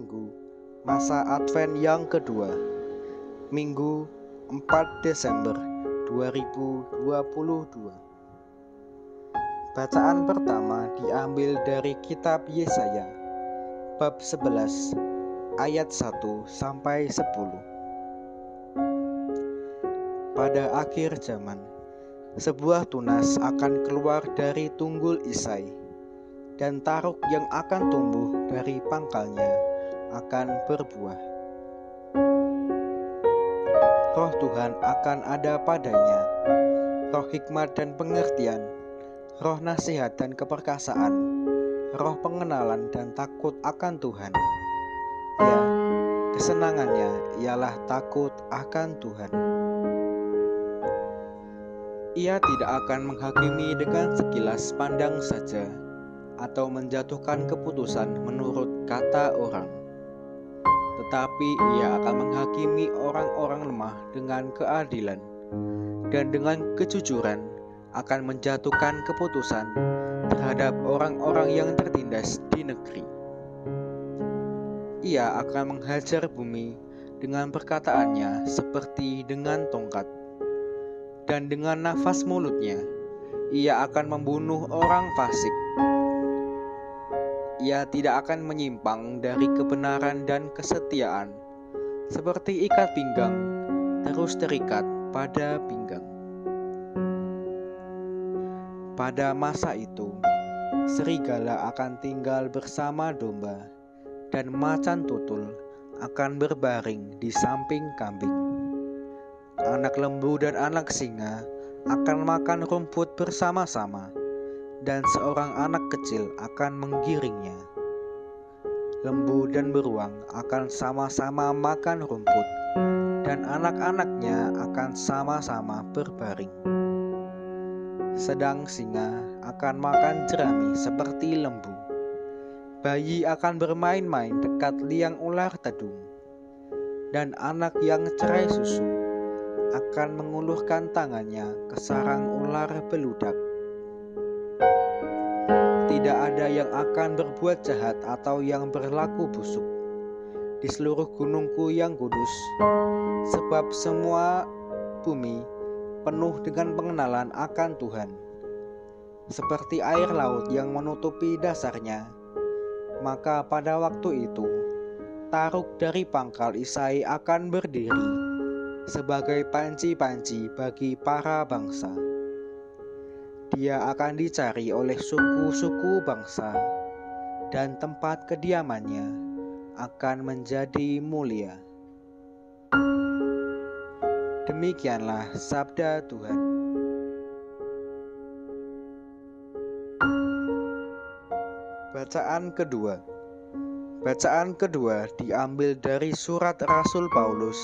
Minggu Masa Advent yang kedua Minggu 4 Desember 2022 Bacaan pertama diambil dari kitab Yesaya Bab 11 ayat 1 sampai 10 Pada akhir zaman sebuah tunas akan keluar dari tunggul Isai dan taruk yang akan tumbuh dari pangkalnya akan berbuah. Roh Tuhan akan ada padanya, roh hikmat dan pengertian, roh nasihat dan keperkasaan, roh pengenalan dan takut akan Tuhan. Ya, kesenangannya ialah takut akan Tuhan. Ia tidak akan menghakimi dengan sekilas pandang saja atau menjatuhkan keputusan menurut kata orang. Tetapi ia akan menghakimi orang-orang lemah dengan keadilan dan dengan kejujuran akan menjatuhkan keputusan terhadap orang-orang yang tertindas di negeri. Ia akan menghajar bumi dengan perkataannya seperti dengan tongkat dan dengan nafas mulutnya ia akan membunuh orang fasik ia tidak akan menyimpang dari kebenaran dan kesetiaan, seperti ikat pinggang terus terikat pada pinggang. Pada masa itu, serigala akan tinggal bersama domba, dan macan tutul akan berbaring di samping kambing. Anak lembu dan anak singa akan makan rumput bersama-sama dan seorang anak kecil akan menggiringnya. Lembu dan beruang akan sama-sama makan rumput, dan anak-anaknya akan sama-sama berbaring. Sedang singa akan makan jerami seperti lembu. Bayi akan bermain-main dekat liang ular tedung, dan anak yang cerai susu akan mengulurkan tangannya ke sarang ular beludak tidak ada yang akan berbuat jahat atau yang berlaku busuk di seluruh gunungku yang kudus, sebab semua bumi penuh dengan pengenalan akan Tuhan. Seperti air laut yang menutupi dasarnya, maka pada waktu itu taruk dari pangkal Isai akan berdiri sebagai panci-panci bagi para bangsa. Dia akan dicari oleh suku-suku bangsa, dan tempat kediamannya akan menjadi mulia. Demikianlah sabda Tuhan. Bacaan kedua. Bacaan kedua diambil dari surat Rasul Paulus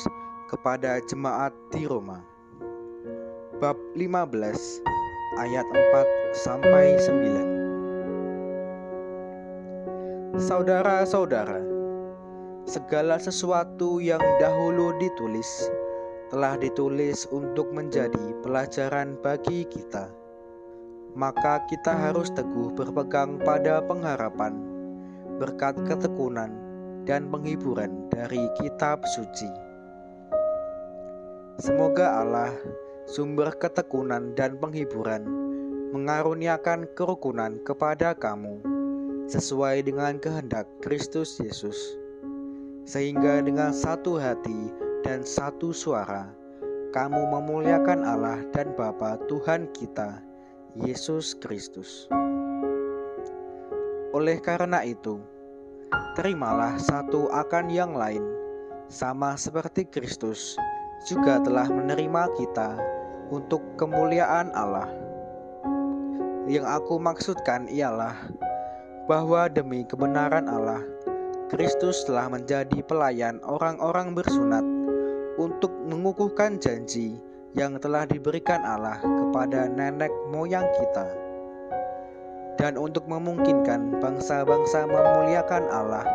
kepada jemaat di Roma. Bab 15 ayat 4 sampai 9. Saudara-saudara, segala sesuatu yang dahulu ditulis telah ditulis untuk menjadi pelajaran bagi kita. Maka kita harus teguh berpegang pada pengharapan berkat ketekunan dan penghiburan dari kitab suci. Semoga Allah sumber ketekunan dan penghiburan, mengaruniakan kerukunan kepada kamu sesuai dengan kehendak Kristus Yesus, sehingga dengan satu hati dan satu suara kamu memuliakan Allah dan Bapa Tuhan kita, Yesus Kristus. Oleh karena itu, terimalah satu akan yang lain, sama seperti Kristus juga telah menerima kita untuk kemuliaan Allah. Yang aku maksudkan ialah bahwa demi kebenaran Allah, Kristus telah menjadi pelayan orang-orang bersunat untuk mengukuhkan janji yang telah diberikan Allah kepada nenek moyang kita, dan untuk memungkinkan bangsa-bangsa memuliakan Allah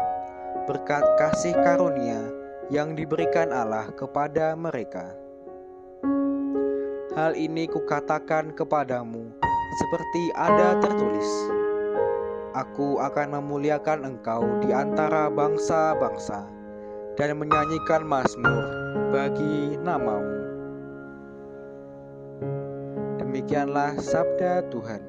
berkat kasih karunia yang diberikan Allah kepada mereka. Hal ini kukatakan kepadamu seperti ada tertulis. Aku akan memuliakan engkau di antara bangsa-bangsa dan menyanyikan mazmur bagi namamu. Demikianlah sabda Tuhan.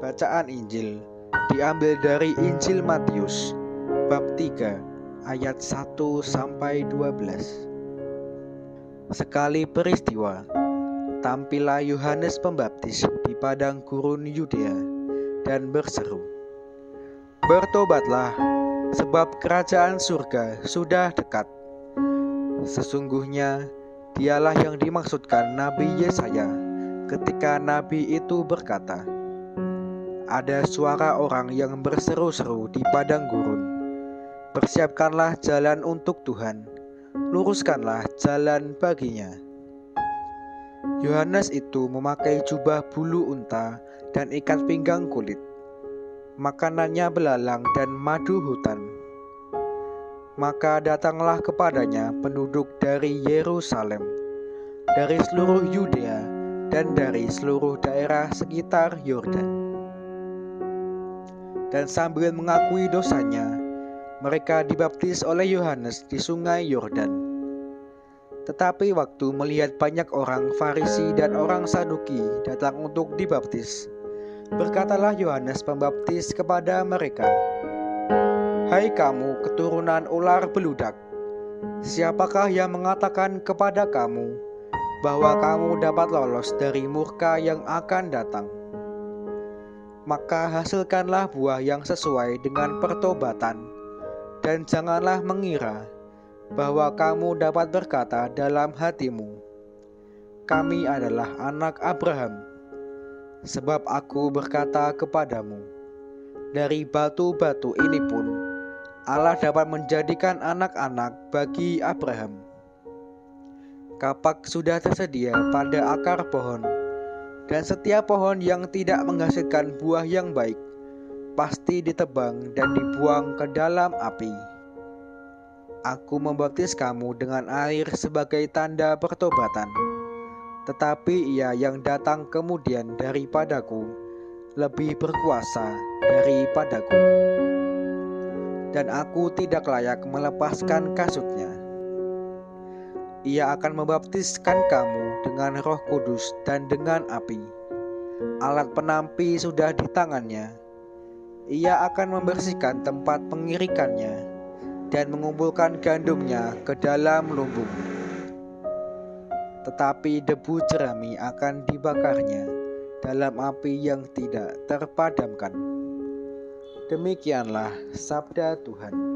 Bacaan Injil diambil dari Injil Matius bab 3 ayat 1 sampai 12. Sekali peristiwa, tampillah Yohanes Pembaptis di padang gurun Yudea dan berseru, "Bertobatlah, sebab kerajaan surga sudah dekat." Sesungguhnya dialah yang dimaksudkan Nabi Yesaya ketika nabi itu berkata, "Ada suara orang yang berseru-seru di padang gurun, persiapkanlah jalan untuk Tuhan." luruskanlah jalan baginya. Yohanes itu memakai jubah bulu unta dan ikat pinggang kulit. Makanannya belalang dan madu hutan. Maka datanglah kepadanya penduduk dari Yerusalem, dari seluruh Yudea, dan dari seluruh daerah sekitar Yordan. Dan sambil mengakui dosanya, mereka dibaptis oleh Yohanes di sungai Yordan. Tetapi waktu melihat banyak orang Farisi dan orang Saduki datang untuk dibaptis, berkatalah Yohanes Pembaptis kepada mereka, "Hai kamu keturunan ular beludak, siapakah yang mengatakan kepada kamu bahwa kamu dapat lolos dari murka yang akan datang?" Maka hasilkanlah buah yang sesuai dengan pertobatan dan janganlah mengira bahwa kamu dapat berkata dalam hatimu, "Kami adalah anak Abraham." Sebab aku berkata kepadamu, dari batu-batu ini pun Allah dapat menjadikan anak-anak bagi Abraham. Kapak sudah tersedia pada akar pohon, dan setiap pohon yang tidak menghasilkan buah yang baik pasti ditebang dan dibuang ke dalam api. Aku membaptis kamu dengan air sebagai tanda pertobatan, tetapi Ia yang datang kemudian daripadaku lebih berkuasa daripadaku, dan aku tidak layak melepaskan kasutnya. Ia akan membaptiskan kamu dengan Roh Kudus dan dengan api. Alat penampi sudah di tangannya ia akan membersihkan tempat pengirikannya dan mengumpulkan gandumnya ke dalam lumbung. Tetapi debu jerami akan dibakarnya dalam api yang tidak terpadamkan. Demikianlah sabda Tuhan.